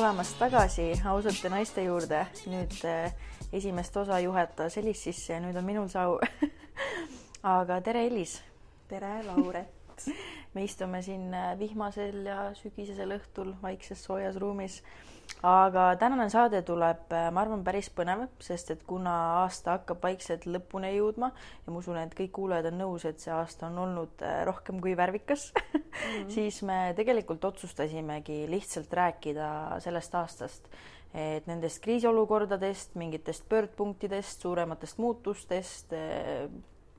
tulemast tagasi ausate naiste juurde. nüüd eh, esimest osa juhatas Elis sisse ja nüüd on minul see au aga tere, Elis. tere, Lauret me istume siin eh, vihmasel ja sügisesel õhtul vaikses soojas ruumis aga tänane saade tuleb, äh, ma arvan, päris põnev, sest et kuna aasta hakkab vaikselt lõpuni jõudma ja ma usun, et kõik kuulajad on nõus, et see aasta on olnud äh, rohkem kui värvikas mm, -hmm. siis me tegelikult otsustasimegi lihtsalt rääkida sellest aastast, et nendest kriisiolukordadest, mingitest pöördpunktidest, suurematest muutustest äh,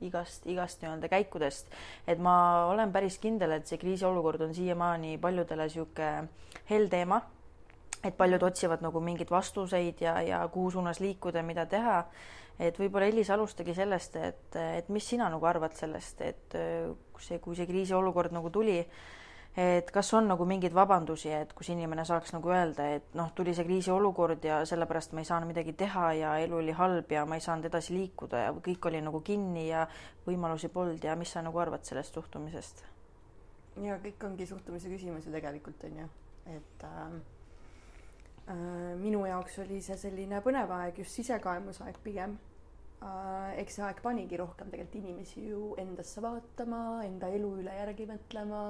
igast, igast nii-öelda käikudest. et ma olen päris kindel, et see kriisiolukord on siiamaani paljudele niisugune hell teema et paljud otsivad nagu mingeid vastuseid ja, ja kuhu suunas liikuda, mida teha. et võib-olla Elis, alustagi sellest, et, et mis sina nagu arvad sellest, et see, kui see kriisiolukord nagu tuli, et kas on nagu mingeid vabandusi, et kus inimene saaks nagu öelda, et noh, tuli see kriisiolukord ja sellepärast ma ei saanud midagi teha ja elu oli halb ja ma ei saanud edasi liikuda ja kõik oli nagu kinni ja võimalusi polnud ja mis sa nagu arvad sellest suhtumisest? ja kõik ongi suhtumise küsimus ju tegelikult on ju, et äh Äh, minu jaoks oli see selline põnev aeg, just sisekaemusaeg pigem. Äh, eks see aeg panigi rohkem tegelikult inimesi ju endasse vaatama, enda elu üle järgi mõtlema.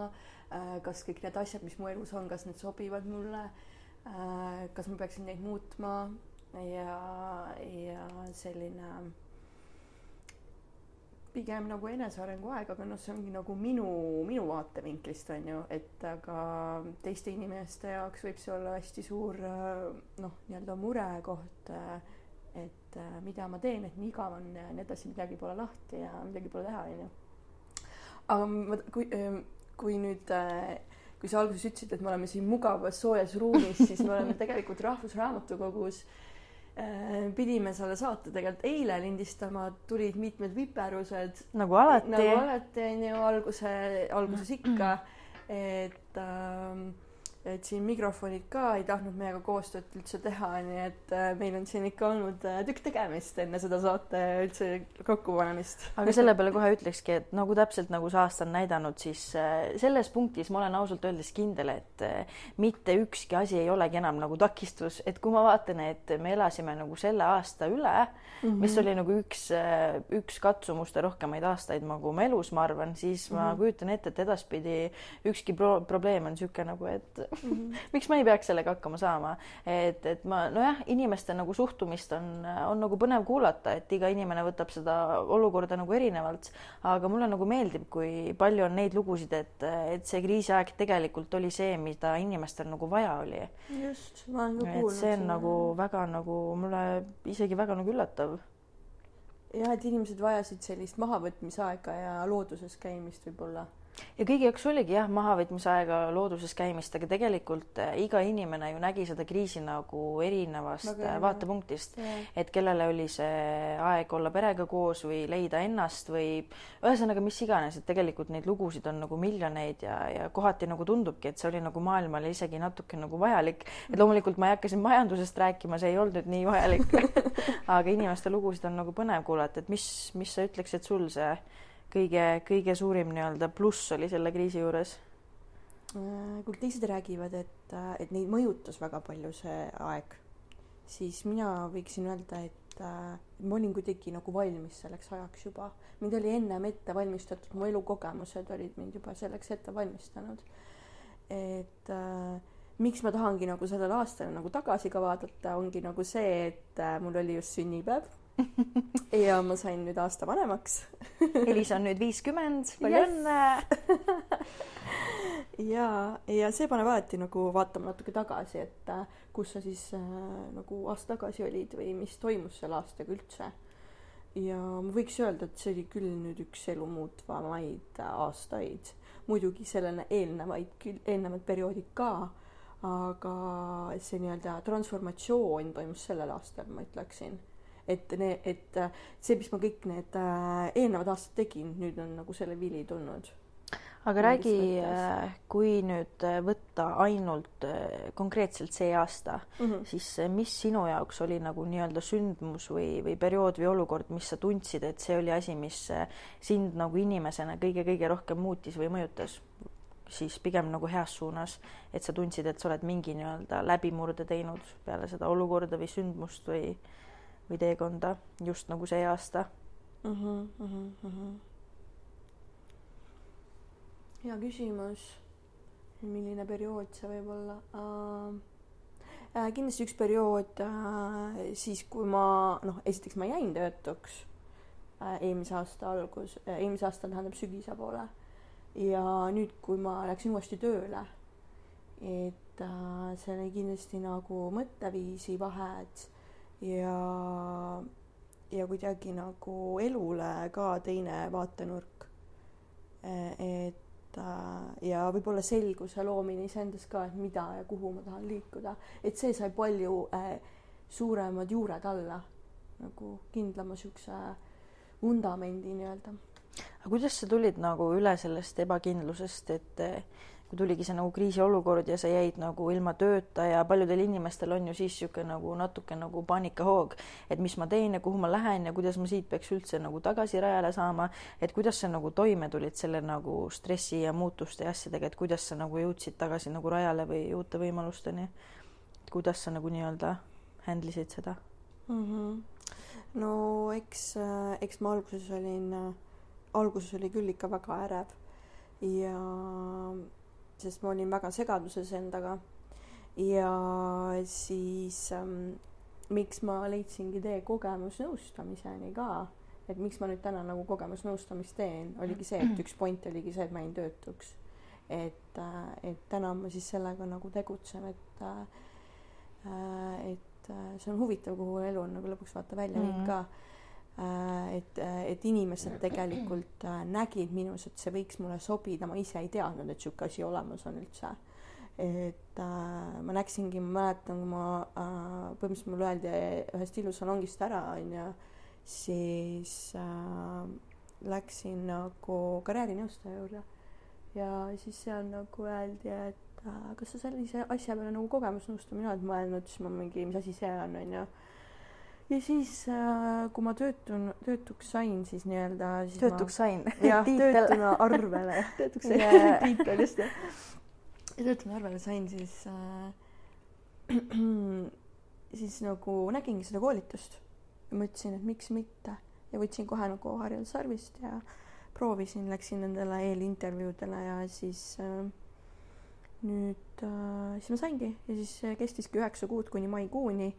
Äh, kas kõik need asjad, mis mu elus on, kas need sobivad mulle? kas ma peaksin neid muutma ja, ja selline pigem nagu enesearengu aeg, aga noh, see ongi nagu minu, minu vaatevinklist on ju, et aga teiste inimeste jaoks võib see olla hästi suur noh, nii-öelda murekoht. Et mida ma teen, et nii igav on ja nii edasi, midagi pole lahti ja midagi pole teha, on ju. aga ma, kui, kui nüüd kui sa alguses ütlesid, et me oleme siin mugavas soojas ruumis, siis me oleme tegelikult Rahvusraamatukogus Äh, pidime selle saate tegelikult eile lindistama, tulid mitmed viperused. nagu alati. nagu alati on ju alguse, alguses ikka, et ähm, et siin mikrofonid ka ei tahtnud meiega koostööd üldse teha, nii et äh, meil on siin ikka olnud äh, tükk tegemist enne seda saate üldse kokkupanemist. aga selle peale kohe ütlekski, et nagu täpselt nagu see aasta on näidanud, siis äh, selles punktis ma olen ausalt öeldes kindel, et mitte ükski asi ei olegi enam nagu takistus, et kui ma vaatan, et me elasime nagu selle aasta üle mm, -hmm. mis oli nagu üks, üks katsumuste rohkemaid aastaid nagu oma elus, ma arvan, siis mm -hmm. ma mhm. kujutan ette, et edaspidi ükski pro probleem on niisugune nagu, et mm. -hmm. miks ma ei peaks sellega hakkama saama, et, et ma nojah, inimeste nagu suhtumist on, on nagu põnev kuulata, et iga inimene võtab seda olukorda nagu erinevalt, aga mulle nagu meeldib, kui palju on neid lugusid, et, et see kriisiaeg tegelikult oli see, mida inimestel nagu vaja oli. just, ma olen ka kuulnud. see on nagu väga nagu mulle isegi väga nagu üllatav jah, et inimesed vajasid sellist mahavõtmisaega ja looduses käimist võib-olla ja kõigi jaoks oligi jah, mahavõtmise aega looduses käimist, aga tegelikult äh, iga inimene ju nägi seda kriisi nagu erinevast nagu äh, vaatepunktist, et kellele oli see aeg olla perega koos või leida ennast või ühesõnaga mis iganes, et tegelikult neid lugusid on nagu miljoneid ja, ja kohati nagu tundubki, et see oli nagu maailmale isegi natuke nagu vajalik, et loomulikult ma ei hakka siin majandusest rääkima, see ei olnud nüüd nii vajalik. Aga inimeste lugusid on nagu põnev kuulata, et mis, mis sa ütleksid sul see kõige, kõige suurim nii-öelda pluss oli selle kriisi juures? Äh, kui teised räägivad, et, äh, et neid mõjutas väga palju see aeg, siis mina võiksin öelda, et äh, ma olin kuidagi nagu valmis selleks ajaks juba. mind oli ennem ette valmistatud, mu elukogemused olid mind juba selleks ette valmistanud. et äh, miks ma tahangi nagu sellele aastale nagu tagasi ka vaadata, ongi nagu see, et äh, mul oli just sünnipäev ja ma sain nüüd aasta vanemaks. Elis on nüüd viiskümmend, palju õnne! Ja, ja see paneb alati nagu vaatama natuke tagasi, et äh, kus sa siis äh, nagu aasta tagasi olid või mis toimus selle aastaga üldse. ja ma võiks öelda, et see oli küll nüüd üks elu muutvamaid aastaid, muidugi sellele eelnevaid küll, eelnevad perioodid ka, aga see nii-öelda transformatsioon toimus sellel aastal, ma ütleksin et et äh, see, mis ma kõik need äh, eelnevad aastad tegin, nüüd on nagu selle vili tulnud. aga räägi, äh, kui nüüd võtta ainult konkreetselt see aasta mm, -hmm. siis mis sinu jaoks oli nagu nii-öelda sündmus või, või periood või olukord, mis sa tundsid, et see oli asi, mis sind nagu inimesena kõige-kõige rohkem muutis või mõjutas? siis pigem nagu heas suunas, et sa tundsid, et sa oled mingi nii-öelda läbimurde teinud peale seda olukorda või sündmust või, või teekonda just nagu see aasta mm. -hmm, mm -hmm. hea küsimus. milline periood see võib olla uh,? Uh, kindlasti üks periood uh, siis, kui ma noh, esiteks ma jäin töötuks uh, eelmise aasta algus uh,, eelmise aasta tähendab sügise poole ja nüüd, kui ma läksin uuesti tööle, et äh, see oli kindlasti nagu mõtteviisi vahed ja, ja kuidagi nagu elule ka teine vaatenurk. et äh, ja võib-olla selguse loomine iseendas ka, et mida ja kuhu ma tahan liikuda, et see sai palju äh, suuremad juured alla nagu kindlama siukse vundamendi nii-öelda aga kuidas sa tulid nagu üle sellest ebakindlusest, et kui tuligi see nagu kriisiolukord ja sa jäid nagu ilma tööta ja paljudel inimestel on ju siis niisugune nagu natuke nagu paanikahoog, et mis ma teen ja kuhu ma lähen ja kuidas ma siit peaks üldse nagu tagasi rajale saama, et kuidas sa nagu toime tulid selle nagu stressi ja muutuste ja asjadega, et kuidas sa nagu jõudsid tagasi nagu rajale või uute võimalusteni? kuidas sa nagu nii-öelda handle isid seda mm? -hmm. no eks, eks ma alguses olin alguses oli küll ikka väga ärev ja sest ma olin väga segaduses endaga ja siis ähm, miks ma leidsingi tee kogemusnõustamiseni ka, et miks ma nüüd täna nagu kogemusnõustamist teen, oligi see, et üks point oligi see, et ma jäin töötuks. et, äh, et täna ma siis sellega nagu tegutsen, et, äh, et äh, see on huvitav, kuhu elu on nagu lõpuks vaata välja viinud mm -hmm. ka Äh, et, äh, et inimesed tegelikult äh, nägid minus, et see võiks mulle sobida, ma ise ei teadnud, et niisugune asi olemas on üldse. et äh, ma läksingi, ma mäletan, kui ma äh, põhimõtteliselt mulle öeldi ühest ilusalongist ära, onju, siis äh, läksin nagu karjäärinõustaja juurde. Ja siis seal nagu öeldi, et äh, kas sa sellise asja peale nagu kogemusnõustamine oled mõelnud, siis ma mingi, mis asi see on, onju ja siis äh, kui ma töötun, töötuks sain, siis nii-öelda töötuks ma... sain? jah, töötuna arvele, töötuks sain. Yeah. tiitel just jah. ja töötuna arvele sain, siis äh, siis nagu nägingi seda koolitust. Ja mõtlesin, et miks mitte. Ja võtsin kohe nagu Harjal Sarvist ja proovisin, läksin nendele eelintervjuudele ja siis äh, nüüd äh, siis ma saingi. Ja siis kestiski üheksa kuud kuni maikuuni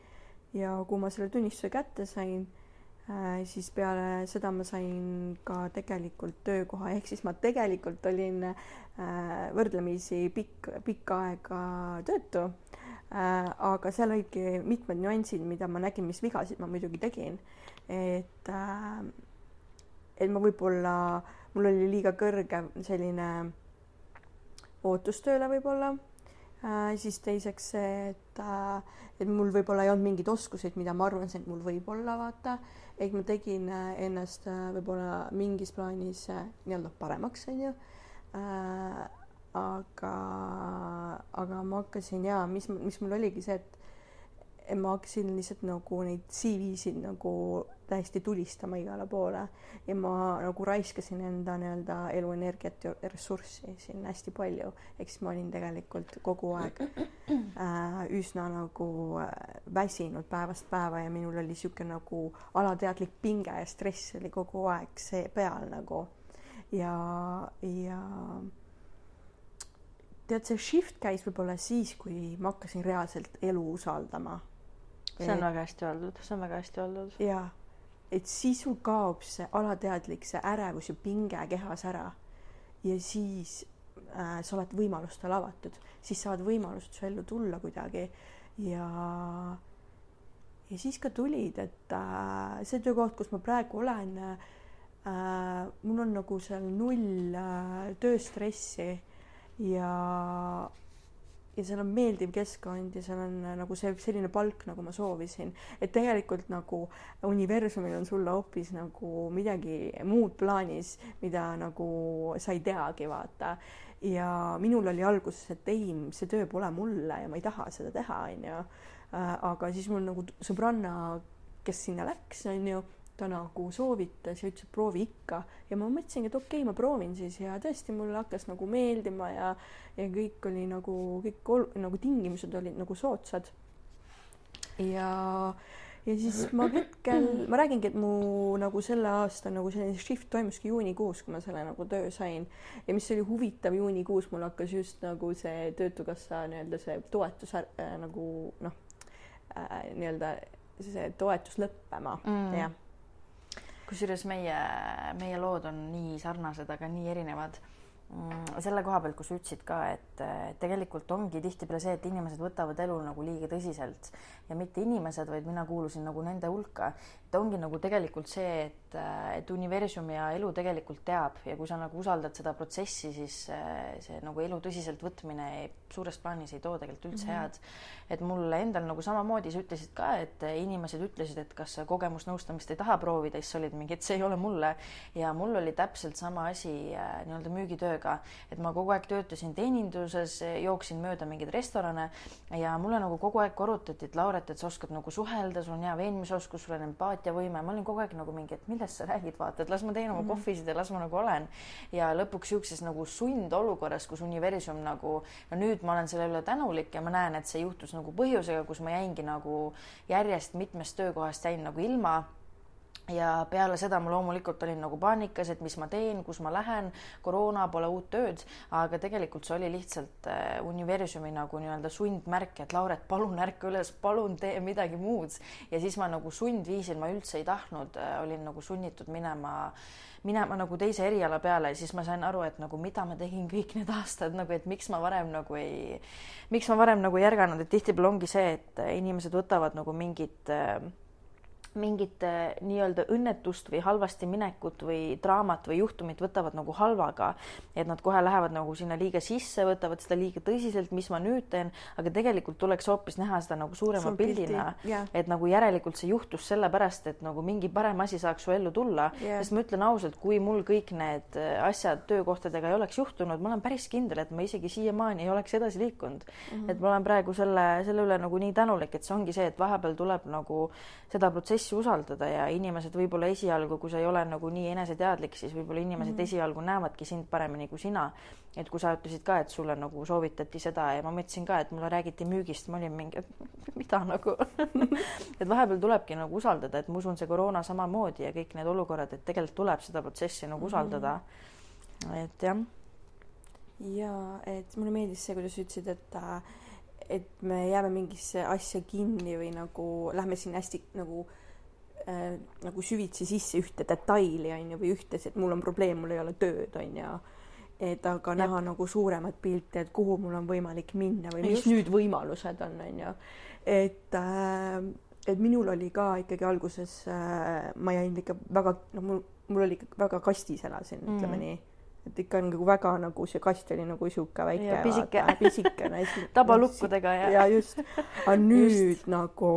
ja kui ma selle tunnistuse kätte sain äh,, siis peale seda ma sain ka tegelikult töökoha, ehk siis ma tegelikult olin äh, võrdlemisi pikk, pikka aega töötu äh,. aga seal olidki mitmed nüansid, mida ma nägin, mis vigasid ma muidugi tegin. et et ma võib-olla, mul oli liiga kõrge selline ootus tööle võib-olla äh,. siis teiseks see, et äh,, et mul võib-olla ei olnud mingeid oskuseid, mida ma arvasin, et mul võib olla, vaata. et ma tegin äh, ennast äh, võib-olla mingis plaanis äh, nii-öelda paremaks, onju äh,. aga, aga ma hakkasin ja mis, mis mul oligi see, et ma hakkasin lihtsalt nagu neid CV-sid nagu täiesti tulistama igale poole. Ja ma nagu raiskasin enda nii-öelda eluenergiat ja ressurssi siin hästi palju, ehk siis ma olin tegelikult kogu aeg äh, üsna nagu äh, väsinud päevast päeva ja minul oli niisugune nagu alateadlik pinge ja stress oli kogu aeg see peal nagu. Ja, ja tead, see shift käis võib-olla siis, kui ma hakkasin reaalselt elu usaldama see on väga hästi öeldud, see on väga hästi öeldud. jaa, et siis sul kaob see alateadlik, see ärevus ja pinge kehas ära. Ja siis äh, sa oled võimalustele avatud, siis saad võimalust su ellu tulla kuidagi. Ja ja siis ka tulid, et äh, see töökoht, kus ma praegu olen äh,, mul on nagu seal null äh, tööstressi. Ja ja seal on meeldiv keskkond ja seal on äh, nagu see selline palk, nagu ma soovisin, et tegelikult nagu universumil on sulle hoopis nagu midagi muud plaanis, mida nagu sa ei teagi, vaata. ja minul oli alguses, et ei, see töö pole mulle ja ma ei taha seda teha, onju. Äh, aga siis mul nagu sõbranna, kes sinna läks, onju, ta nagu soovitas ja ütles, et proovi ikka. Ja ma mõtlesingi, et okei okay,, ma proovin siis. Ja tõesti mulle hakkas nagu meeldima ja ja kõik oli nagu kõik ol, nagu tingimused olid nagu soodsad. ja ja siis ma hetkel, ma räägingi, et mu nagu selle aasta nagu selline shift toimuski juunikuus, kui ma selle nagu töö sain. Ja mis oli huvitav, juunikuus mul hakkas just nagu see Töötukassa nii-öelda see toetus äh, nagu noh äh,, nii-öelda see toetus lõppema. Mm., jah kusjuures meie, meie lood on nii sarnased, aga nii erinevad selle koha pealt, kus sa ütlesid ka, et tegelikult ongi tihtipeale see, et inimesed võtavad elu nagu liiga tõsiselt ja mitte inimesed, vaid mina kuulusin nagu nende hulka. et ongi nagu tegelikult see, et, et universum ja elu tegelikult teab ja kui sa nagu usaldad seda protsessi, siis see nagu elu tõsiselt võtmine suures plaanis ei too tegelikult üldse mm -hmm. head. et mul endal nagu samamoodi, sa ütlesid ka, et inimesed ütlesid, et kas kogemusnõustamist ei taha proovida, siis sa olid mingi, et see ei ole mulle ja mul oli täpselt sama asi äh, nii-öelda müügitööga, et ma kogu aeg töötasin teeninduses, jooksin mööda mingeid restorane ja mulle nagu kogu aeg korrutati, et Lauret, et sa oskad nagu suhelda, sul on hea veenmisoskus, sul on empaatiavõime, ma olin kogu aeg nagu mingi, et millest sa räägid, vaata, et las ma teen oma mm -hmm. kohvisid ja las ma nagu olen. ja lõpuks sihukeses nagu sundolukorras, kus universum nagu, no nüüd ma olen selle üle tänulik ja ma näen, et see juhtus nagu põhjusega, kus ma jäingi nagu järjest mitmest töökohast jäin nagu ilma ja peale seda ma loomulikult olin nagu paanikas, et mis ma teen, kus ma lähen, koroona, pole uut tööd, aga tegelikult see oli lihtsalt äh, universumi nagu nii-öelda sundmärk, et Lauret, palun ärka üles, palun tee midagi muud. ja siis ma nagu sundviisil, ma üldse ei tahtnud, äh, olin nagu sunnitud minema minema nagu teise eriala peale. Ja siis ma sain aru, et nagu mida ma tegin kõik need aastad nagu, et miks ma varem nagu ei, miks ma varem nagu ei ärganud, et tihtipeale ongi see, et inimesed võtavad nagu mingit äh, mingit äh, nii-öelda õnnetust või halvasti minekut või draamat või juhtumit võtavad nagu halvaga, et nad kohe lähevad nagu sinna liiga sisse, võtavad seda liiga tõsiselt, mis ma nüüd teen, aga tegelikult tuleks hoopis näha seda nagu suurema Sul pildina, et nagu järelikult see juhtus sellepärast, et nagu mingi parem asi saaks su ellu tulla yeah., sest ma ütlen ausalt, kui mul kõik need äh, asjad töökohtadega ei oleks juhtunud, ma olen päris kindel, et ma isegi siiamaani ei oleks edasi liikunud mm. -hmm. et ma olen praegu selle, selle üle nagu nii tänulik, et see ongi see, et vahepeal tuleb nagu seda protsessi usaldada ja inimesed võib-olla esialgu, kui sa ei ole nagu nii eneseteadlik, siis võib-olla inimesed mm -hmm. esialgu näevadki sind paremini kui sina. et kui sa ütlesid ka, et sulle nagu soovitati seda ja ma mõtlesin ka, et mulle räägiti müügist, ma olin mingi, mida nagu et vahepeal tulebki nagu usaldada, et ma usun, see koroona samamoodi ja kõik need olukorrad, et tegelikult tuleb seda protsessi nagu usaldada mm. -hmm. et jah. ja et mulle meeldis see, kuidas sa ütlesid, et äh, et me jääme mingisse asja kinni või nagu lähme siin hästi nagu äh, nagu süvitsi sisse ühte detaili on ju või ühte, et mul on probleem, mul ei ole tööd on ju. et aga ja. näha nagu suuremat pilti, et kuhu mul on võimalik minna või mis Just. nüüd võimalused on, on ju. et äh, et minul oli ka ikkagi alguses äh,, ma jäin ikka väga, no mul, mul oli väga kastis elasin mm., ütleme nii et ikka on nagu väga nagu see kast oli nagu sihuke väike, pisike, pisikene tabalukkudega ja. ja just, aga nüüd just. nagu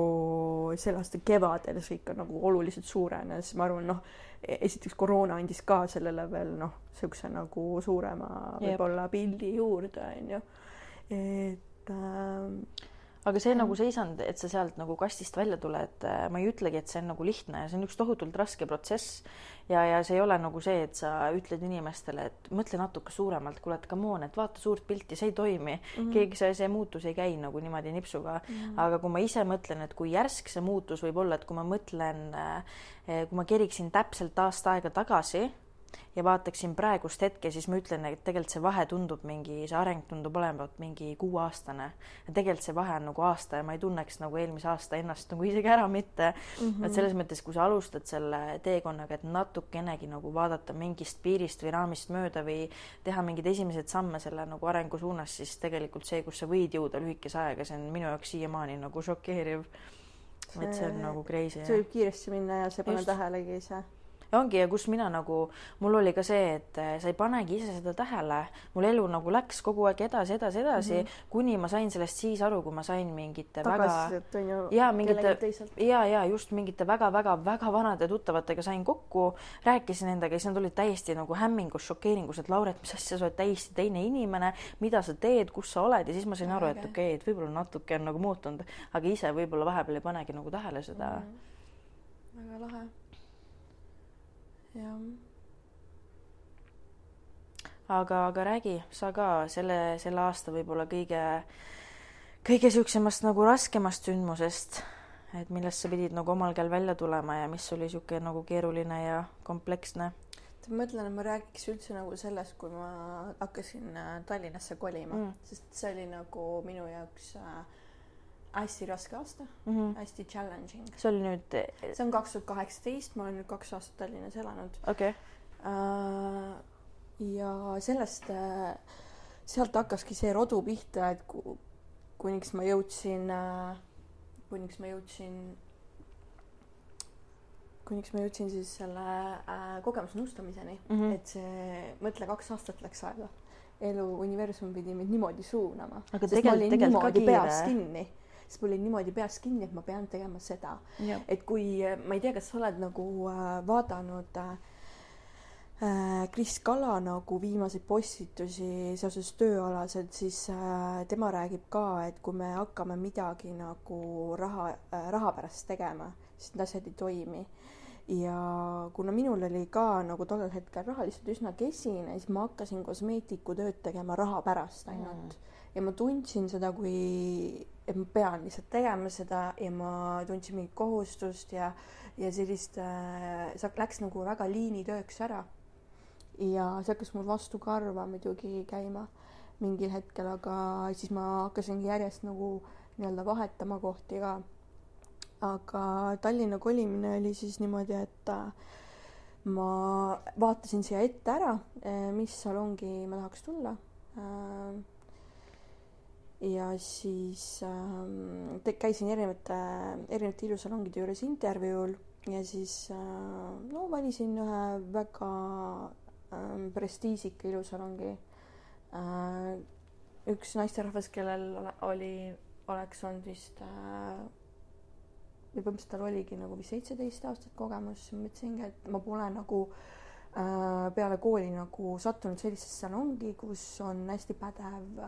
selle aasta kevadel see ikka nagu oluliselt suurenes, ma arvan, noh, esiteks koroona andis ka sellele veel noh, siukse nagu suurema võib-olla pildi juurde onju, et äh, aga see nagu seisand, et sa sealt nagu kastist välja tuled, äh, ma ei ütlegi, et see on nagu lihtne ja see on üks tohutult raske protsess. ja, ja see ei ole nagu see, et sa ütled inimestele, et mõtle natuke suuremalt, kuule, et come on, et vaata suurt pilti, see ei toimi mm. -hmm. keegi, see, see muutus ei käi nagu niimoodi nipsuga mm. -hmm. aga kui ma ise mõtlen, et kui järsk see muutus võib olla, et kui ma mõtlen, äh, kui ma keriksin täpselt aasta aega tagasi ja vaataksin praegust hetke, siis ma ütlen, et tegelikult see vahe tundub mingi, see areng tundub olevat mingi kuueaastane. ja tegelikult see vahe on nagu aasta ja ma ei tunneks nagu eelmise aasta ennast nagu isegi ära mitte mm. -hmm. et selles mõttes, kui sa alustad selle teekonnaga, et natukenegi nagu vaadata mingist piirist või raamist mööda või teha mingeid esimesed samme selle nagu arengu suunas, siis tegelikult see, kus sa võid jõuda lühikese ajaga, see on minu jaoks siiamaani nagu šokeeriv. et see on nagu crazy. see võib kiiresti minna ja sa ei pane tähelegi ise ongi ja kus mina nagu, mul oli ka see, et eh, sa ei panegi ise seda tähele, mul elu nagu läks kogu aeg edasi, edasi, edasi mm, -hmm. kuni ma sain sellest siis aru, kui ma sain mingite Tagasisidet väga ja mingite ja, ja just mingite väga-väga-väga vanade tuttavatega sain kokku, rääkisin nendega siis nad olid täiesti nagu hämmingus, šokeeringus, et Lauret, mis asja, sa oled täiesti teine inimene, mida sa teed, kus sa oled? Ja siis ma sain aru, et okei okay,, et võib-olla natuke on nagu muutunud, aga ise võib-olla vahepeal ei panegi nagu tähele seda. Mm. -hmm. väga lahe jah aga, aga räägi sa ka selle, selle aasta võib-olla kõige, kõige siuksemast nagu raskemast sündmusest, et millest sa pidid nagu omal käel välja tulema ja mis oli sihuke nagu keeruline ja kompleksne? ma mõtlen, et ma räägiks üldse nagu sellest, kui ma hakkasin äh, Tallinnasse kolima mm., sest see oli nagu minu jaoks äh, hästi raske aasta mm, -hmm. hästi challenging. see oli nüüd? see on kaks tuhat kaheksateist, ma olen nüüd kaks aastat Tallinnas elanud. okei okay. uh, ja sellest, äh, sealt hakkaski see rodu pihta, et kuniks ma jõudsin, äh, kuniks ma jõudsin, kuniks ma jõudsin siis selle äh, kogemusnõustamiseni mm, -hmm. et see, mõtle, kaks aastat läks aega. elu, universum pidi mind niimoodi suunama. aga tegelikult, tegelikult ka kiire. kinni siis mul oli niimoodi peas kinni, et ma pean tegema seda. et kui, ma ei tea, kas sa oled nagu äh, vaadanud äh, Äh, Kris Kala nagu viimaseid postitusi seoses tööalaselt, siis äh, tema räägib ka, et kui me hakkame midagi nagu raha, raha pärast tegema, siis need asjad ei toimi. ja kuna minul oli ka nagu tollel hetkel raha lihtsalt üsna kesine, siis ma hakkasin kosmeetikutööd tegema raha pärast ainult mm. Ja ma tundsin seda kui, et ma pean lihtsalt tegema seda ja ma tundsin mingit kohustust ja, ja sellist äh,, see läks nagu väga liinitööks ära ja see hakkas mul vastu karva muidugi käima mingil hetkel, aga siis ma hakkasingi järjest nagu nii-öelda vahetama kohti ka. aga Tallinna kolimine oli siis niimoodi, et äh, ma vaatasin siia ette ära, äh, mis salongi ma tahaks tulla. Äh, ja siis ähm, käisin erinevate, erinevate ilusalongide juures intervjuul ja siis no valisin ühe väga Ähm, prestiižika ilusalongi. Äh, üks naisterahvas, kellel oli, oleks olnud vist äh, või põhimõtteliselt tal oligi nagu vist seitseteist aastat kogemus, mõtlesingi, et ma pole nagu äh, peale kooli nagu sattunud sellisesse salongi, kus on hästi pädev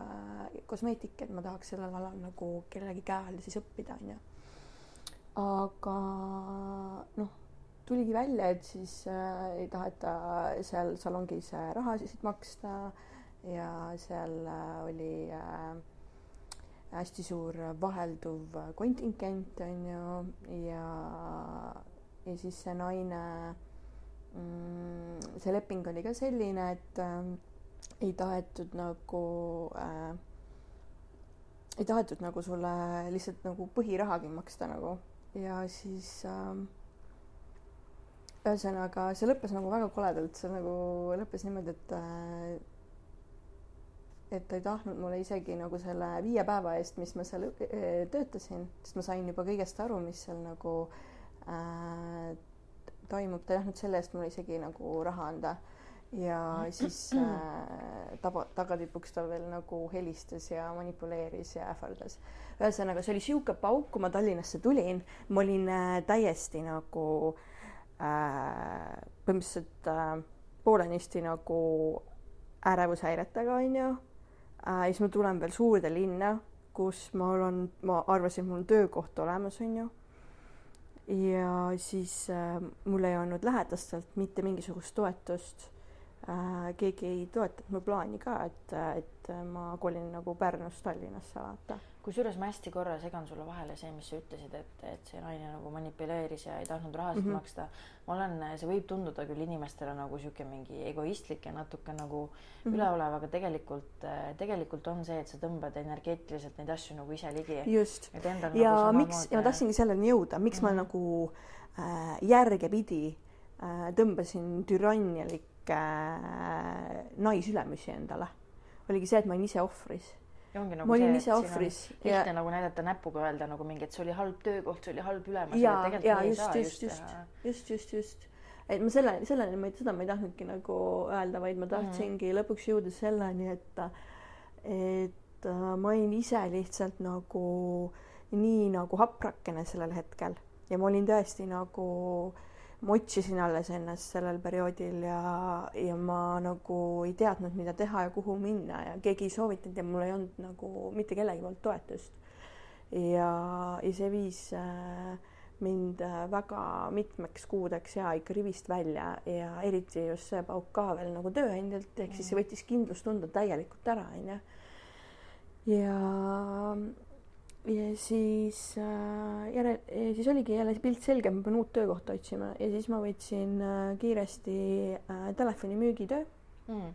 kosmeetik, et ma tahaks sellel alal nagu kellegi käe all siis õppida, onju. aga noh tuligi välja, et siis äh, ei taheta seal salongis äh, rahasid maksta ja seal äh, oli äh, hästi suur vahelduv kontingent onju ja, ja siis see naine mm,, see leping oli ka selline, et äh, ei tahetud nagu äh, ei tahetud nagu sulle lihtsalt nagu põhirahagi maksta nagu. Ja siis äh, ühesõnaga, see lõppes nagu väga koledalt, see nagu lõppes niimoodi, et äh, et ta ei tahtnud mulle isegi nagu selle viie päeva eest, mis ma seal äh, töötasin, sest ma sain juba kõigest aru, mis seal nagu äh, toimub, ta ei tahtnud selle eest mulle isegi nagu raha anda. ja siis äh, taba, tagatipuks ta veel nagu helistas ja manipuleeris ja ähvardas. ühesõnaga, see oli sihuke pauk, kui ma Tallinnasse tulin, ma olin äh, täiesti nagu äh, äh, põhimõtteliselt äh, poolenisti nagu ärevushäiretega onju äh,. siis ma tulen veel suurde linna, kus mul on, ma arvasin, mul on töökoht olemas onju. Ja siis äh, mul ei olnud lähedastelt mitte mingisugust toetust äh,. keegi ei toetanud mu plaani ka, et, et ma kolin nagu Pärnust Tallinnasse vaata kusjuures ma hästi korra segan sulle vahele see, mis sa ütlesid, et, et see naine nagu manipuleeris ja ei tahtnud rahasid mm -hmm. maksta. ma olen, see võib tunduda küll inimestele nagu sihuke mingi egoistlik ja natuke nagu mm -hmm. üleolev, aga tegelikult, tegelikult on see, et sa tõmbad energeetiliselt neid asju nagu ise ligi. just. ja nagu miks, ja ma tahtsingi selleni jõuda, miks mm -hmm. ma mhm. nagu äh, järgepidi äh, tõmbasin türannialikke äh, naisülemusi endale, oligi see, et ma olin ise ohvris ja ongi nagu ma olin ise ohvris. lihtne nagu näidata näpuga, öelda nagu mingi, et see oli halb töökoht, see oli halb ülemus. ja, ja just, just, just, just, just, just, et ma selle, selleni ma ei, seda ma ei tahtnudki nagu öelda, vaid ma tahtsingi mm -hmm. lõpuks jõuda selleni, et, et äh, ma olin ise lihtsalt nagu nii nagu haprakene sellel hetkel ja ma olin tõesti nagu äh, ma otsisin alles ennast sellel perioodil ja, ja ma nagu ei teadnud, mida teha ja kuhu minna ja keegi ei soovitanud ja mul ei olnud nagu mitte kellegi poolt toetust. ja, ja see viis äh, mind äh, väga mitmeks kuudeks ja ikka rivist välja ja eriti just see pauk ka veel nagu tööandjalt ehk siis see võttis kindlustunde täielikult ära onju. ja, ja siis äh, järel, siis oligi jälle pilt selge, ma pean uut töökohta otsima ja siis ma võtsin äh, kiiresti äh, telefonimüügitöö mm.,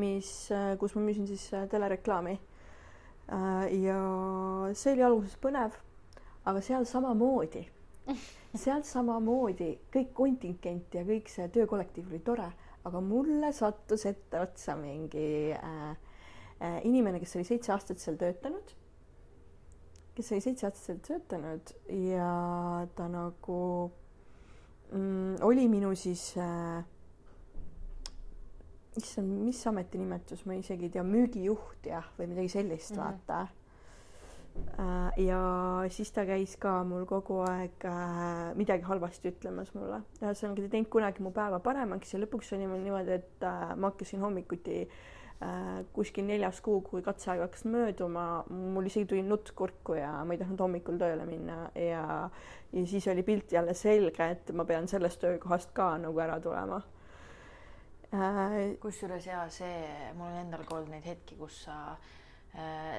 mis äh,, kus ma müüsin siis äh, telereklaami äh,. ja see oli alguses põnev, aga seal samamoodi seal samamoodi kõik kontingent ja kõik see töökollektiiv oli tore, aga mulle sattus etteotsa mingi äh, äh, inimene, kes oli seitse aastat seal töötanud, kes oli seitse aastat seal töötanud ja ta nagu mm, oli minu siis äh, issand, mis ametinimetus, ma isegi ei tea, müügijuht jah, või midagi sellist mm, -hmm. vaata Äh, ja siis ta käis ka mul kogu aeg äh, midagi halvasti ütlemas mulle. ühesõnaga, ta ei teinud kunagi mu päeva paremaks ja lõpuks oli mul niimoodi, et äh, ma hakkasin hommikuti kuskil neljas kuu, kui katseaeg hakkas mööduma, mul isegi tuli nutt kurku ja ma ei tahtnud hommikul tööle minna ja, ja siis oli pilt jälle selge, et ma pean sellest töökohast ka nagu ära tulema. Kusjuures ja see, mul on endal ka olnud neid hetki, kus sa äh, Äh,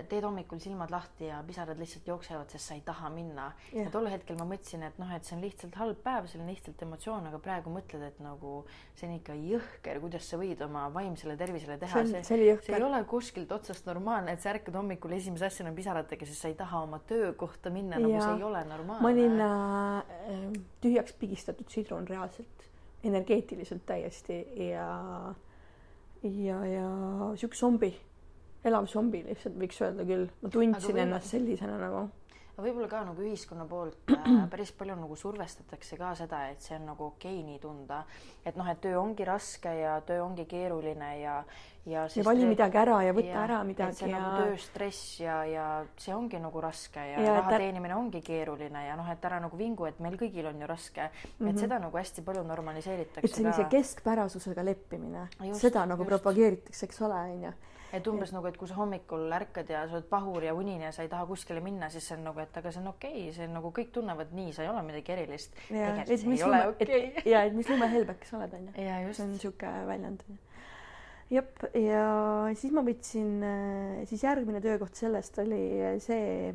teed hommikul silmad lahti ja pisarad lihtsalt jooksevad, sest sa ei taha minna. Yeah.. ja tol hetkel ma mõtlesin, et noh, et see on lihtsalt halb päev, see on lihtsalt emotsioon, aga praegu mõtled, et nagu see on ikka jõhker, kuidas sa võid oma vaimsele tervisele teha. see, see, see ei ole kuskilt otsast normaalne, et sa ärkad hommikul esimese asjana pisaratega, sest sa ei taha oma töökohta minna, nagu see ei ole normaalne. ma olin äh, tühjaks pigistatud sidrun reaalselt, energeetiliselt täiesti ja ja, ja sihuke zombi elav zombi lihtsalt võiks öelda küll, ma tundsin ennast sellisena nagu võib-olla ka nagu ühiskonna poolt äh, päris palju nagu survestatakse ka seda, et see on nagu okei okay, nii tunda, et noh, et töö ongi raske ja töö ongi keeruline ja ja ja vali midagi ära ja võta ja, ära midagi see ja nagu tööstress ja, ja see ongi nagu raske ja, ja raha teenimine ongi keeruline ja noh, et ära nagu vingu, et meil kõigil on ju raske mm, -hmm. et mhm. seda nagu hästi palju normaliseeritakse. et sellise ka... keskpärasusega leppimine, seda nagu just. propageeritakse, eks ole, onju et umbes nagu, et kui sa hommikul ärkad ja sa oled pahur ja unine ja sa ei taha kuskile minna, siis see on nagu, et aga see on okei okay,, see on nagu kõik tunnevad nii, sa ei ole midagi erilist. et mis lume, okay. et ja et mis lumehelbek sa oled, onju. see on niisugune väljend. jep, ja siis ma võtsin, siis järgmine töökoht sellest oli see,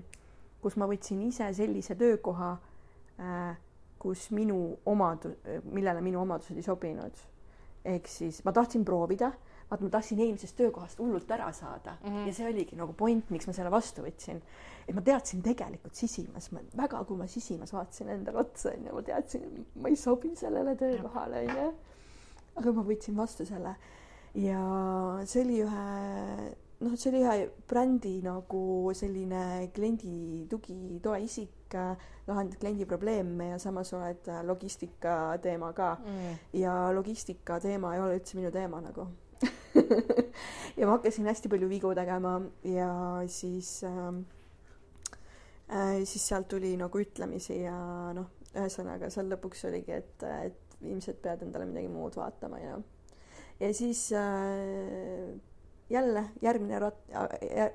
kus ma võtsin ise sellise töökoha, kus minu omadu-, millele minu omadused ei sobinud. ehk siis ma tahtsin proovida vaata, ma tahtsin eelmisest töökohast hullult ära saada mm -hmm. ja see oligi nagu point, miks ma selle vastu võtsin. et ma teadsin tegelikult sisimas, ma väga, kui ma sisimas vaatasin endale otsa, onju, ma teadsin, ma ei sobi sellele töökohale, onju. aga ma võtsin vastu selle ja see oli ühe, noh, see oli ühe brändi nagu selline kliendi tugi, toeisik, lahendad kliendi probleeme ja samas oled logistika teema ka mm.. ja logistika teema ei ole üldse minu teema nagu ja ma hakkasin hästi palju vigu tegema ja siis äh, äh, siis sealt tuli nagu ütlemisi ja noh, ühesõnaga seal lõpuks oligi, et, et ilmselt pead endale midagi muud vaatama ja ja siis äh, jälle järgmine rat-,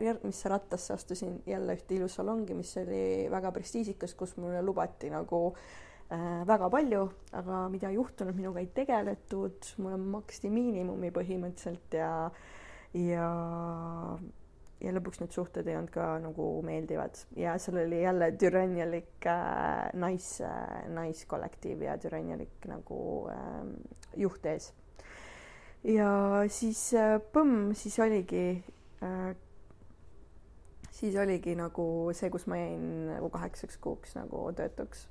järgmisse rattasse astusin jälle ühte ilusalongi, mis oli väga prestiižikas, kus mulle lubati nagu äh, väga palju, aga mida juhtunud, minuga ei tegeletud, mulle maksti miinimumi põhimõtteliselt ja ja ja lõpuks need suhted ei olnud ka nagu meeldivad. Ja seal oli jälle türannialik äh, nais äh,, naiskollektiiv ja türannialik nagu äh, juht ees. ja siis äh, põmm, siis oligi äh, siis oligi nagu see, kus ma jäin nagu kaheksaks kuuks nagu töötuks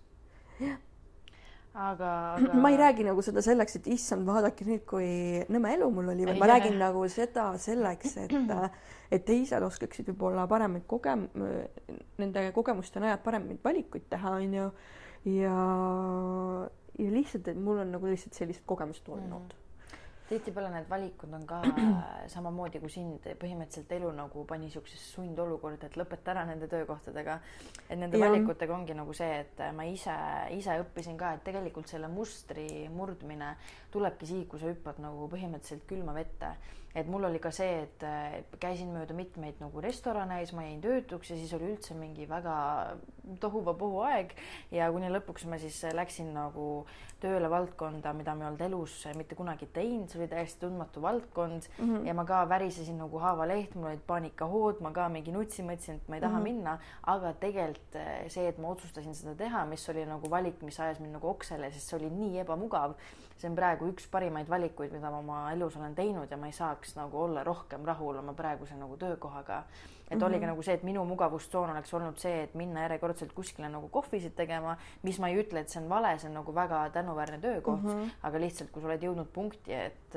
aga, aga... ma ei räägi nagu seda selleks, et issand, vaadake nüüd, kui nõme elu mul oli, vaid ma räägin nagu seda selleks, et et teised oskaksid võib-olla paremaid kogem-, nende kogemuste najal paremaid valikuid teha, onju. ja, ja lihtsalt, et mul on nagu lihtsalt sellised kogemused olnud mm. Tihtipeale need valikud on ka samamoodi kui sind, põhimõtteliselt elu nagu pani siuksesse sundolukorda, et lõpeta ära nende töökohtadega. et nende ja. valikutega ongi nagu see, et ma ise, ise õppisin ka, et tegelikult selle mustri murdmine tulebki siis, kui sa hüppad nagu põhimõtteliselt külma vette et mul oli ka see, et äh, käisin mööda mitmeid nagu restorane ja siis ma jäin töötuks ja siis oli üldse mingi väga tohuvabohu aeg ja kuni lõpuks ma siis läksin nagu tööle valdkonda, mida ma ei olnud elus mitte kunagi teinud, see oli täiesti tundmatu valdkond mm -hmm. ja ma ka värisesin nagu haavaleht, mul olid paanikahood, ma ka mingi nutsin, mõtlesin, et ma ei taha mm -hmm. minna, aga tegelikult äh, see, et ma otsustasin seda teha, mis oli nagu valik, mis ajas mind nagu oksele, sest see oli nii ebamugav see on praegu üks parimaid valikuid, mida ma oma elus olen teinud ja ma ei saaks nagu olla rohkem rahul oma praeguse nagu töökohaga. et mm -hmm. oligi nagu see, et minu mugavustsoon oleks olnud see, et minna järjekordselt kuskile nagu kohvisid tegema, mis ma ei ütle, et see on vale, see on nagu väga tänuväärne töökoht mm, -hmm. aga lihtsalt, kui sa oled jõudnud punkti, et